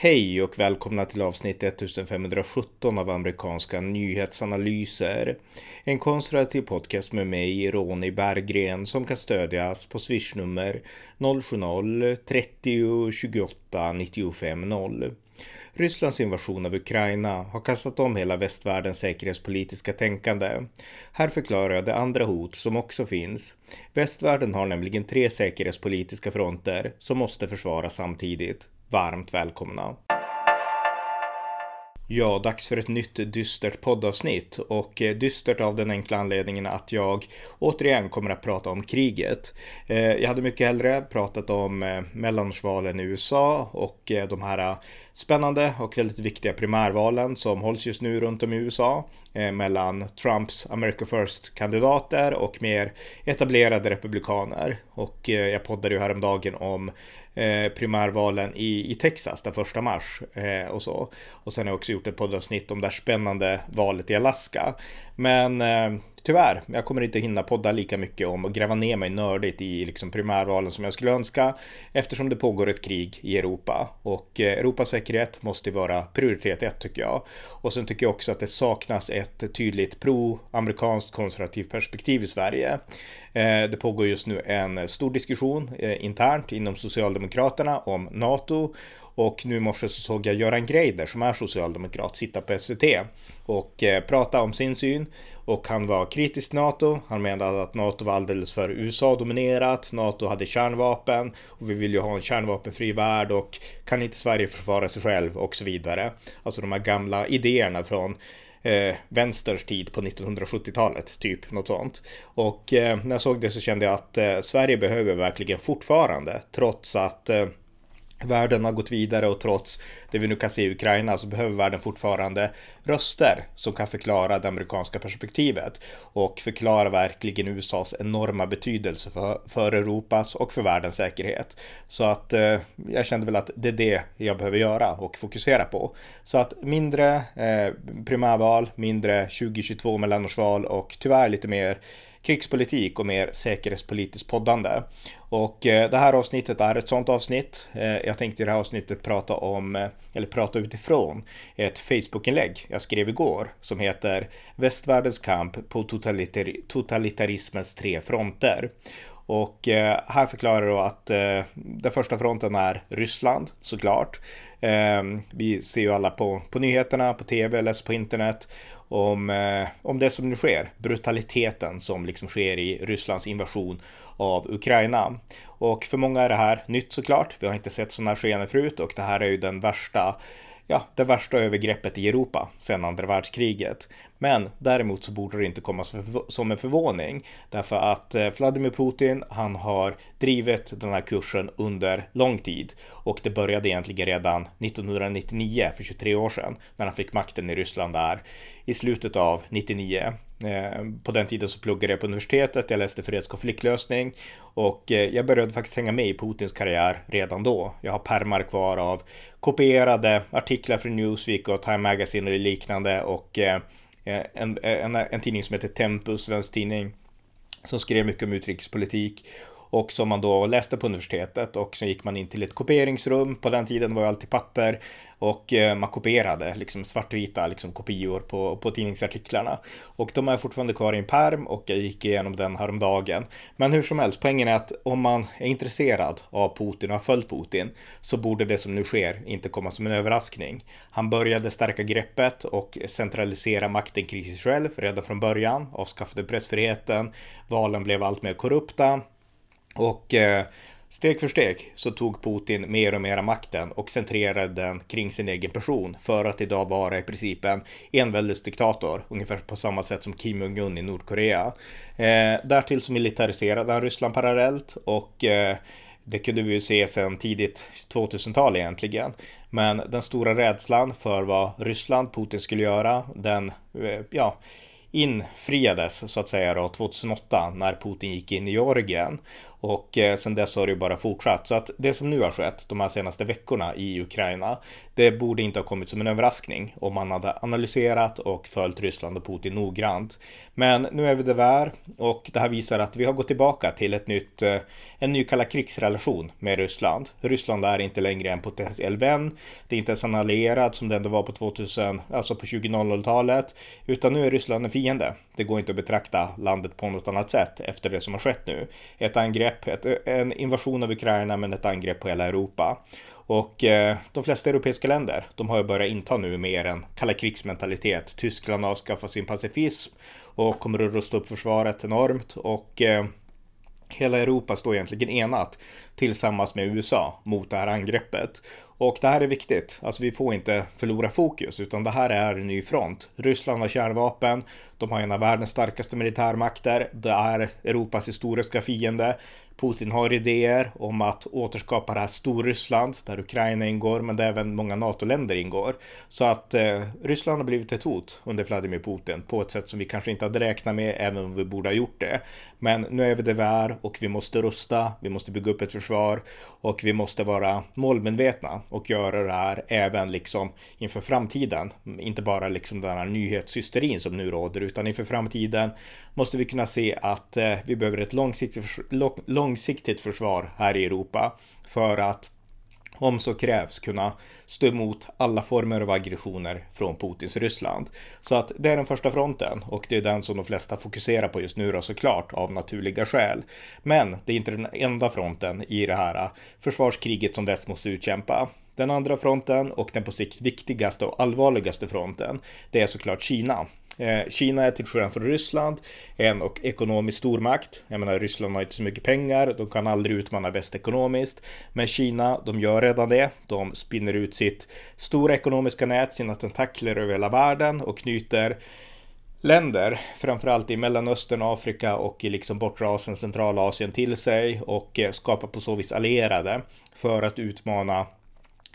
Hej och välkomna till avsnitt 1517 av amerikanska nyhetsanalyser. En konservativ podcast med mig, Ronny Berggren, som kan stödjas på swishnummer 070-30 28 95 0. Rysslands invasion av Ukraina har kastat om hela västvärldens säkerhetspolitiska tänkande. Här förklarar jag det andra hot som också finns. Västvärlden har nämligen tre säkerhetspolitiska fronter som måste försvaras samtidigt varmt välkomna. Ja, dags för ett nytt dystert poddavsnitt och eh, dystert av den enkla anledningen att jag återigen kommer att prata om kriget. Eh, jag hade mycket hellre pratat om eh, mellanårsvalen i USA och de här spännande och väldigt viktiga primärvalen som hålls just nu runt om i USA mellan Trumps America First-kandidater och mer etablerade republikaner. Och jag poddade ju häromdagen om Eh, primärvalen i, i Texas den första mars eh, och så. Och sen har jag också gjort ett poddavsnitt om det här spännande valet i Alaska. Men eh, tyvärr, jag kommer inte hinna podda lika mycket om och gräva ner mig nördigt i liksom primärvalen som jag skulle önska eftersom det pågår ett krig i Europa och eh, Europas säkerhet måste vara prioritet ett tycker jag. Och sen tycker jag också att det saknas ett tydligt pro-amerikanskt konservativt perspektiv i Sverige. Eh, det pågår just nu en stor diskussion eh, internt inom Socialdemokraterna om NATO och nu i morse så såg jag Göran Greider som är socialdemokrat sitta på SVT och eh, prata om sin syn. Och han var kritisk till NATO. Han menade att NATO var alldeles för USA-dominerat. NATO hade kärnvapen och vi vill ju ha en kärnvapenfri värld och kan inte Sverige försvara sig själv och så vidare. Alltså de här gamla idéerna från eh, vänsterns tid på 1970-talet, typ något sånt. Och eh, när jag såg det så kände jag att eh, Sverige behöver verkligen fortfarande, trots att eh, Världen har gått vidare och trots det vi nu kan se i Ukraina så behöver världen fortfarande röster som kan förklara det amerikanska perspektivet och förklara verkligen USAs enorma betydelse för, för Europas och för världens säkerhet. Så att eh, jag kände väl att det är det jag behöver göra och fokusera på. Så att mindre eh, primärval, mindre 2022 mellanårsval och tyvärr lite mer krigspolitik och mer säkerhetspolitiskt poddande. Och eh, det här avsnittet är ett sånt avsnitt. Eh, jag tänkte i det här avsnittet prata om, eh, eller prata utifrån, ett Facebookinlägg jag skrev igår som heter Västvärldens kamp på totalitar totalitarismens tre fronter. Och här förklarar jag att den första fronten är Ryssland såklart. Vi ser ju alla på, på nyheterna, på tv, läser på internet om, eh, om det som nu sker, brutaliteten som liksom sker i Rysslands invasion av Ukraina. Och för många är det här nytt såklart. Vi har inte sett sådana här skeenden förut och det här är ju den värsta ja, det värsta övergreppet i Europa sedan andra världskriget. Men däremot så borde det inte komma som en förvåning därför att eh, Vladimir Putin, han har drivit den här kursen under lång tid och det började egentligen redan 1999 för 23 år sedan när han fick makten i Ryssland där i slutet av 99. Eh, på den tiden så pluggade jag på universitetet, jag läste fredskonfliktlösning och eh, jag började faktiskt hänga med i Putins karriär redan då. Jag har permar kvar av kopierade artiklar från Newsweek och Time Magazine och liknande och Eh, en, eh, en, en tidning som heter Tempus, svensk tidning, som skrev mycket om utrikespolitik och som man då läste på universitetet och sen gick man in till ett kopieringsrum. På den tiden var ju alltid papper och eh, man kopierade liksom svartvita liksom kopior på, på tidningsartiklarna. Och de är fortfarande kvar i en perm och jag gick igenom den häromdagen. Men hur som helst, poängen är att om man är intresserad av Putin och har följt Putin så borde det som nu sker inte komma som en överraskning. Han började stärka greppet och centralisera makten kring sig själv redan från början, avskaffade pressfriheten, valen blev allt mer korrupta och eh, Steg för steg så tog Putin mer och mer makten och centrerade den kring sin egen person för att idag vara i princip en enväldesdiktator, ungefär på samma sätt som Kim Jong-Un i Nordkorea. Eh, därtill så militariserade han Ryssland parallellt och eh, det kunde vi ju se sedan tidigt 2000-tal egentligen. Men den stora rädslan för vad Ryssland, Putin skulle göra, den, eh, ja, infriades så att säga då 2008 när Putin gick in i Georgien och eh, sen dess har det ju bara fortsatt. Så att det som nu har skett de här senaste veckorna i Ukraina, det borde inte ha kommit som en överraskning om man hade analyserat och följt Ryssland och Putin noggrant. Men nu är vi där och det här visar att vi har gått tillbaka till ett nytt, eh, en ny kalla krigsrelation med Ryssland. Ryssland är inte längre en potentiell vän. Det är inte ens en allierad som det ändå var på 2000, alltså på 2000-talet, utan nu är Ryssland en fiende. Det går inte att betrakta landet på något annat sätt efter det som har skett nu. Ett angrepp, ett, en invasion av Ukraina, men ett angrepp på hela Europa. Och eh, de flesta europeiska länder, de har ju börjat inta nu mer en kalla krigsmentalitet. Tyskland avskaffar sin pacifism och kommer att rusta upp försvaret enormt och eh, hela Europa står egentligen enat tillsammans med USA mot det här angreppet. Och det här är viktigt. Alltså vi får inte förlora fokus utan det här är en ny front. Ryssland har kärnvapen. De har en av världens starkaste militärmakter. Det är Europas historiska fiende. Putin har idéer om att återskapa det här Storryssland där Ukraina ingår men där även många NATO-länder ingår. Så att eh, Ryssland har blivit ett hot under Vladimir Putin på ett sätt som vi kanske inte hade räknat med även om vi borde ha gjort det. Men nu är vi där vi är och vi måste rusta, vi måste bygga upp ett försvar och vi måste vara målmedvetna och göra det här även liksom inför framtiden. Inte bara liksom den här nyhetshysterin som nu råder utan inför framtiden måste vi kunna se att eh, vi behöver ett långsiktigt, långsiktigt försvar här i Europa för att om så krävs kunna stå emot alla former av aggressioner från Putins Ryssland. Så att det är den första fronten och det är den som de flesta fokuserar på just nu då såklart av naturliga skäl. Men det är inte den enda fronten i det här försvarskriget som väst måste utkämpa. Den andra fronten och den på sikt viktigaste och allvarligaste fronten, det är såklart Kina. Eh, Kina är till skillnad från Ryssland en och ekonomisk stormakt. Jag menar Ryssland har inte så mycket pengar, de kan aldrig utmana väst ekonomiskt. Men Kina, de gör redan det. De spinner ut sitt stora ekonomiska nät, sina tentakler över hela världen och knyter länder, framförallt i Mellanöstern, Afrika och i liksom bortre Asien, Centralasien till sig och eh, skapar på så vis allierade för att utmana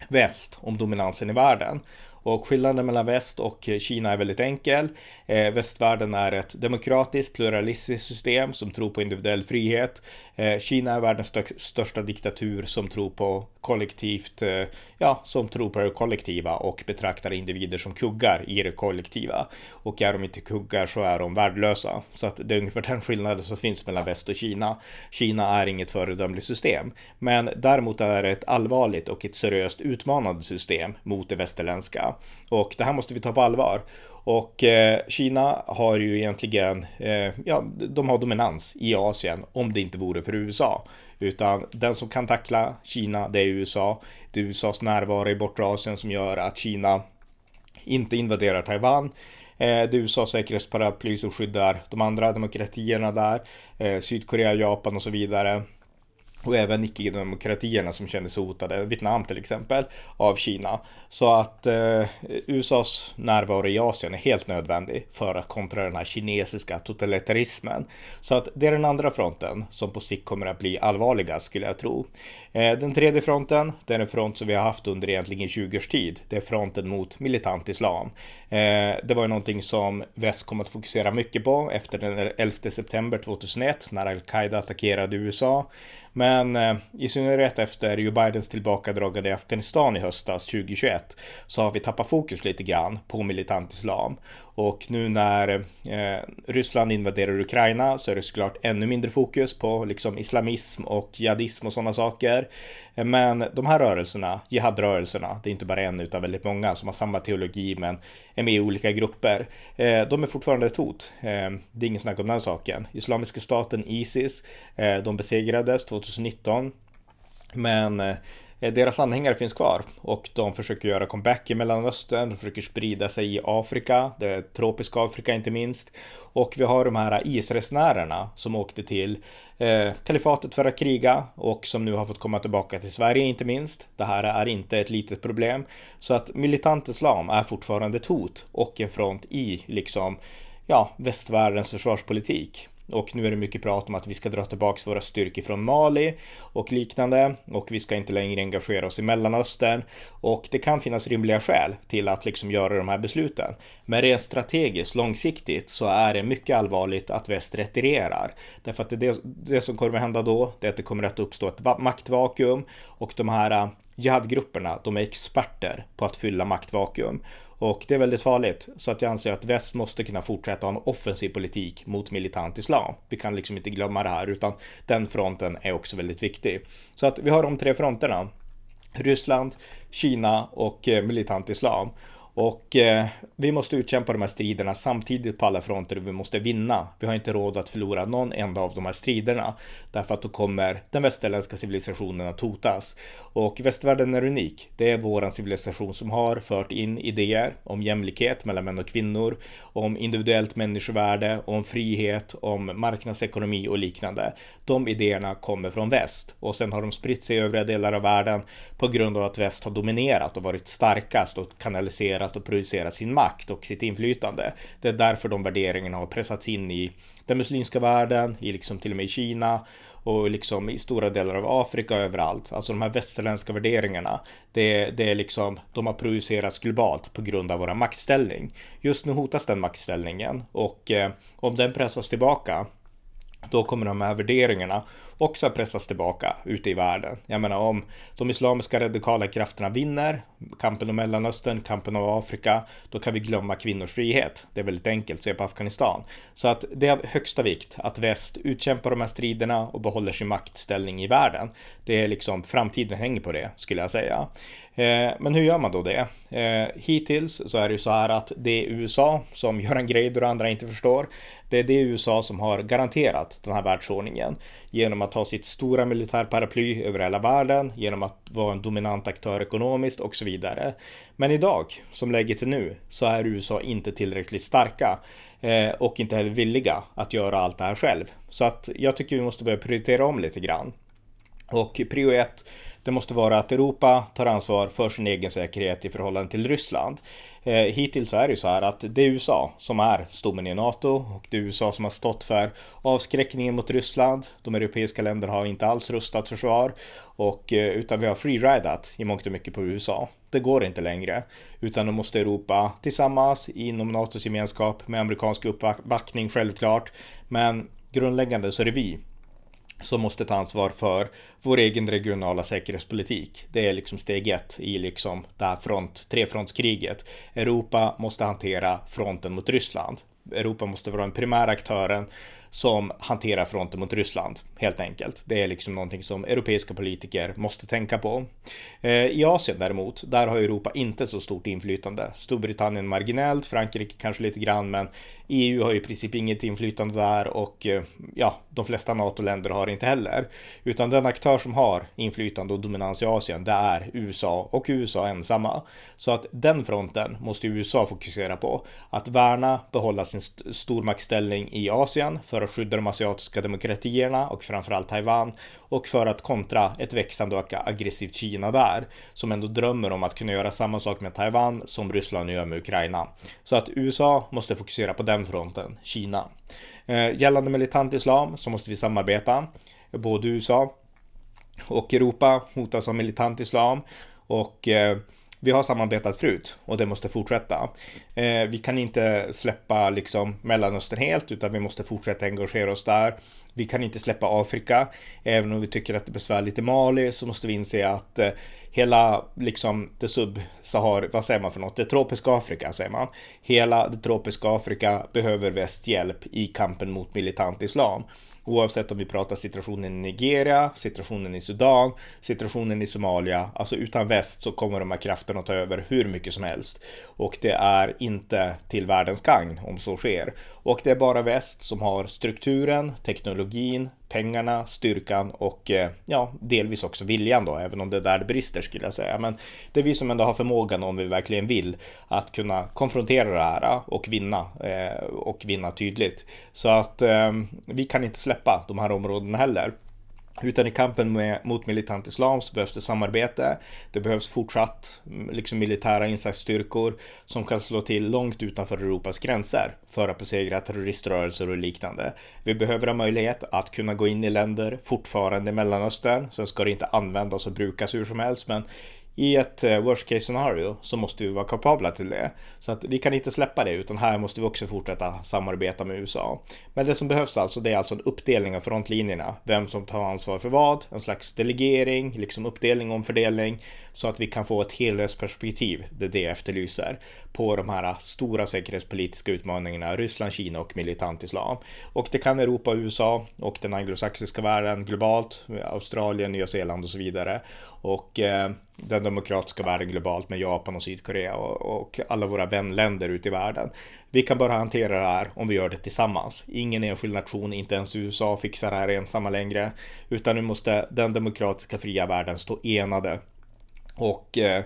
väst om dominansen i världen. Och skillnaden mellan väst och Kina är väldigt enkel. Eh, västvärlden är ett demokratiskt, pluralistiskt system som tror på individuell frihet. Eh, Kina är världens största diktatur som tror på kollektivt, eh, ja, som tror på det kollektiva och betraktar individer som kuggar i det kollektiva. Och är de inte kuggar så är de värdelösa. Så att det är ungefär den skillnaden som finns mellan väst och Kina. Kina är inget föredömligt system, men däremot är det ett allvarligt och ett seriöst utmanande system mot det västerländska. Och det här måste vi ta på allvar. Och eh, Kina har ju egentligen, eh, ja, de har dominans i Asien om det inte vore för USA. Utan den som kan tackla Kina, det är USA. Det är USAs närvaro i bortre Asien som gör att Kina inte invaderar Taiwan. Eh, det är USAs säkerhetsparaply som skyddar de andra demokratierna där. Eh, Sydkorea, Japan och så vidare och även icke-demokratierna som kände sig hotade, Vietnam till exempel, av Kina. Så att eh, USAs närvaro i Asien är helt nödvändig för att kontra den här kinesiska totalitarismen. Så att det är den andra fronten som på sikt kommer att bli allvarligast skulle jag tro. Eh, den tredje fronten, det är en front som vi har haft under egentligen 20 års tid. Det är fronten mot militant islam. Eh, det var ju någonting som väst kom att fokusera mycket på efter den 11 september 2001 när al-Qaida attackerade USA. Men eh, i synnerhet efter Joe Bidens tillbakadragande i Afghanistan i höstas 2021 så har vi tappat fokus lite grann på militant islam. Och nu när eh, Ryssland invaderar Ukraina så är det såklart ännu mindre fokus på liksom islamism och jihadism och sådana saker. Men de här rörelserna, jihadrörelserna, det är inte bara en utan väldigt många som har samma teologi men är med i olika grupper. Eh, de är fortfarande ett hot. Eh, det är ingen snack om den saken. Islamiska staten Isis, eh, de besegrades 2019. Men Eh, Eh, deras anhängare finns kvar och de försöker göra comeback i Mellanöstern, de försöker sprida sig i Afrika, det tropiska Afrika inte minst. Och vi har de här IS-resenärerna som åkte till eh, kalifatet för att kriga och som nu har fått komma tillbaka till Sverige inte minst. Det här är inte ett litet problem. Så att militant islam är fortfarande ett hot och en front i liksom ja, västvärldens försvarspolitik och nu är det mycket prat om att vi ska dra tillbaka våra styrkor från Mali och liknande och vi ska inte längre engagera oss i Mellanöstern och det kan finnas rimliga skäl till att liksom göra de här besluten. Men rent strategiskt långsiktigt så är det mycket allvarligt att väst retirerar därför att det, det som kommer att hända då det är att det kommer att uppstå ett maktvakuum och de här äh, jihadgrupperna, de är experter på att fylla maktvakuum. Och det är väldigt farligt. Så att jag anser att väst måste kunna fortsätta ha en offensiv politik mot militant islam. Vi kan liksom inte glömma det här utan den fronten är också väldigt viktig. Så att vi har de tre fronterna. Ryssland, Kina och eh, militant islam. Och eh, vi måste utkämpa de här striderna samtidigt på alla fronter och vi måste vinna. Vi har inte råd att förlora någon enda av de här striderna. Därför att då kommer den västerländska civilisationen att hotas. Och västvärlden är unik. Det är våran civilisation som har fört in idéer om jämlikhet mellan män och kvinnor, om individuellt människovärde, om frihet, om marknadsekonomi och liknande. De idéerna kommer från väst och sen har de spritt sig i övriga delar av världen på grund av att väst har dominerat och varit starkast och kanaliserat värderat och projicerat sin makt och sitt inflytande. Det är därför de värderingarna har pressats in i den muslimska världen, i liksom till och med i Kina och liksom i stora delar av Afrika och överallt. Alltså de här västerländska värderingarna, det, det är liksom, de har projicerats globalt på grund av våra maktställning. Just nu hotas den maktställningen och eh, om den pressas tillbaka då kommer de här värderingarna också pressas tillbaka ute i världen. Jag menar om de islamiska radikala krafterna vinner kampen om Mellanöstern, kampen om Afrika, då kan vi glömma kvinnors frihet. Det är väldigt enkelt, se på Afghanistan. Så att det är av högsta vikt att väst utkämpar de här striderna och behåller sin maktställning i världen. Det är liksom framtiden hänger på det skulle jag säga. Eh, men hur gör man då det? Eh, hittills så är det ju så här att det är USA som gör en grej andra inte förstår. Det är det USA som har garanterat den här världsordningen genom att ha sitt stora militärparaply över hela världen, genom att vara en dominant aktör ekonomiskt och så vidare. Men idag, som läget är nu, så är USA inte tillräckligt starka eh, och inte heller villiga att göra allt det här själv. Så att jag tycker vi måste börja prioritera om lite grann. Och prio 1 det måste vara att Europa tar ansvar för sin egen säkerhet i förhållande till Ryssland. Eh, hittills är det ju så här att det är USA som är stommen i NATO och det är USA som har stått för avskräckningen mot Ryssland. De europeiska länderna har inte alls rustat försvar och eh, utan vi har freeridat i mångt och mycket på USA. Det går inte längre utan då måste Europa tillsammans inom NATOs gemenskap med amerikansk uppbackning självklart. Men grundläggande så är det vi som måste ta ansvar för vår egen regionala säkerhetspolitik. Det är liksom steg ett i liksom det här front, trefrontskriget. Europa måste hantera fronten mot Ryssland. Europa måste vara den primära aktören som hanterar fronten mot Ryssland, helt enkelt. Det är liksom någonting som europeiska politiker måste tänka på. Eh, I Asien däremot, där har Europa inte så stort inflytande. Storbritannien marginellt, Frankrike kanske lite grann, men EU har i princip inget inflytande där och eh, ja, de flesta NATO-länder har inte heller. Utan den aktör som har inflytande och dominans i Asien, det är USA och USA ensamma. Så att den fronten måste USA fokusera på. Att värna, behålla sin st stormaktsställning i Asien för att skydda de asiatiska demokratierna och framförallt Taiwan och för att kontra ett växande och aggressivt Kina där som ändå drömmer om att kunna göra samma sak med Taiwan som Ryssland gör med Ukraina. Så att USA måste fokusera på den fronten, Kina. Eh, gällande militant islam så måste vi samarbeta. Både USA och Europa hotas av militant islam och eh, vi har samarbetat förut och det måste fortsätta. Eh, vi kan inte släppa liksom Mellanöstern helt utan vi måste fortsätta engagera oss där. Vi kan inte släppa Afrika. Även om vi tycker att det är besvärligt i Mali så måste vi inse att eh, hela liksom det sub-Sahar, vad säger man för något? Det tropiska Afrika säger man. Hela det tropiska Afrika behöver väst hjälp i kampen mot militant islam. Oavsett om vi pratar situationen i Nigeria, situationen i Sudan, situationen i Somalia. Alltså utan väst så kommer de här krafterna att ta över hur mycket som helst. Och det är inte till världens gagn om så sker. Och det är bara väst som har strukturen, teknologin, pengarna, styrkan och eh, ja, delvis också viljan då, även om det är där det brister skulle jag säga. Men det är vi som ändå har förmågan om vi verkligen vill att kunna konfrontera det här eh, och vinna eh, och vinna tydligt. Så att vi kan inte släppa de här områdena heller. Utan i kampen med, mot militant islam så behövs det samarbete. Det behövs fortsatt mm, liksom militära insatsstyrkor som kan slå till långt utanför Europas gränser för att besegra terroriströrelser och liknande. Vi behöver ha möjlighet att kunna gå in i länder fortfarande i Mellanöstern. Sen ska det inte användas och brukas hur som helst, men i ett eh, worst case scenario så måste vi vara kapabla till det. Så att vi kan inte släppa det utan här måste vi också fortsätta samarbeta med USA. Men det som behövs alltså det är alltså en uppdelning av frontlinjerna. Vem som tar ansvar för vad, en slags delegering, liksom uppdelning och omfördelning så att vi kan få ett helhetsperspektiv, det är det jag efterlyser, på de här stora säkerhetspolitiska utmaningarna Ryssland, Kina och militant islam. Och det kan Europa, USA och den anglosaxiska världen globalt, Australien, Nya Zeeland och så vidare. Och eh, den demokratiska världen globalt med Japan och Sydkorea och, och alla våra vänländer ute i världen. Vi kan bara hantera det här om vi gör det tillsammans. Ingen enskild nation, inte ens USA fixar det här ensamma längre. Utan nu måste den demokratiska fria världen stå enade och eh,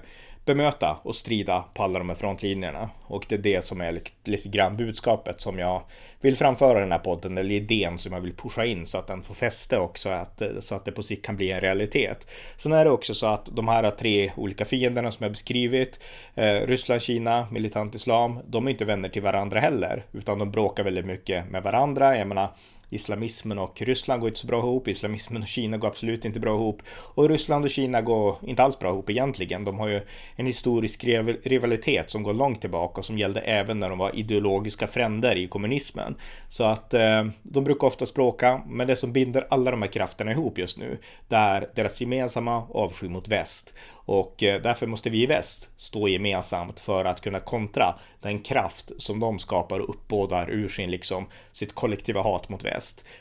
bemöta och strida på alla de här frontlinjerna. Och det är det som är lite, lite grann budskapet som jag vill framföra i den här podden, eller idén som jag vill pusha in så att den får fäste också, att, så att det på sikt kan bli en realitet. Sen är det också så att de här tre olika fienderna som jag beskrivit, eh, Ryssland, Kina, militant islam, de är inte vänner till varandra heller, utan de bråkar väldigt mycket med varandra. Jag menar, islamismen och Ryssland går inte så bra ihop, islamismen och Kina går absolut inte bra ihop och Ryssland och Kina går inte alls bra ihop egentligen. De har ju en historisk rivalitet som går långt tillbaka och som gällde även när de var ideologiska fränder i kommunismen. Så att eh, de brukar ofta språka, men det som binder alla de här krafterna ihop just nu, det är deras gemensamma avsky mot väst. Och eh, därför måste vi i väst stå gemensamt för att kunna kontra den kraft som de skapar och uppbådar ur sin liksom sitt kollektiva hat mot väst.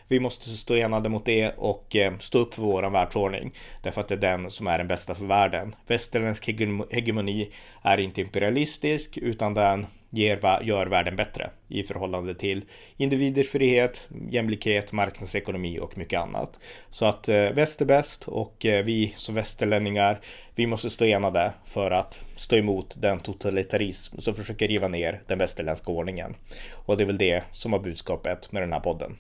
Vi måste stå enade mot det och eh, stå upp för våran världsordning därför att det är den som är den bästa för världen. Västerländsk hegemoni är inte imperialistisk utan den ger, gör världen bättre i förhållande till individers frihet, jämlikhet, marknadsekonomi och mycket annat. Så att eh, väst är bäst och eh, vi som västerlänningar, vi måste stå enade för att stå emot den totalitarism som försöker riva ner den västerländska ordningen. Och det är väl det som var budskapet med den här podden.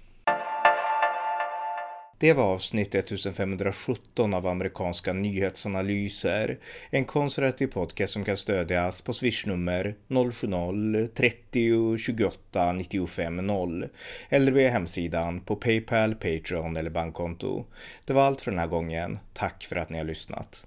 Det var avsnitt 1517 av amerikanska nyhetsanalyser. En konservativ podcast som kan stödjas på swishnummer 070-30 28 95 0 eller via hemsidan på Paypal, Patreon eller bankkonto. Det var allt för den här gången. Tack för att ni har lyssnat.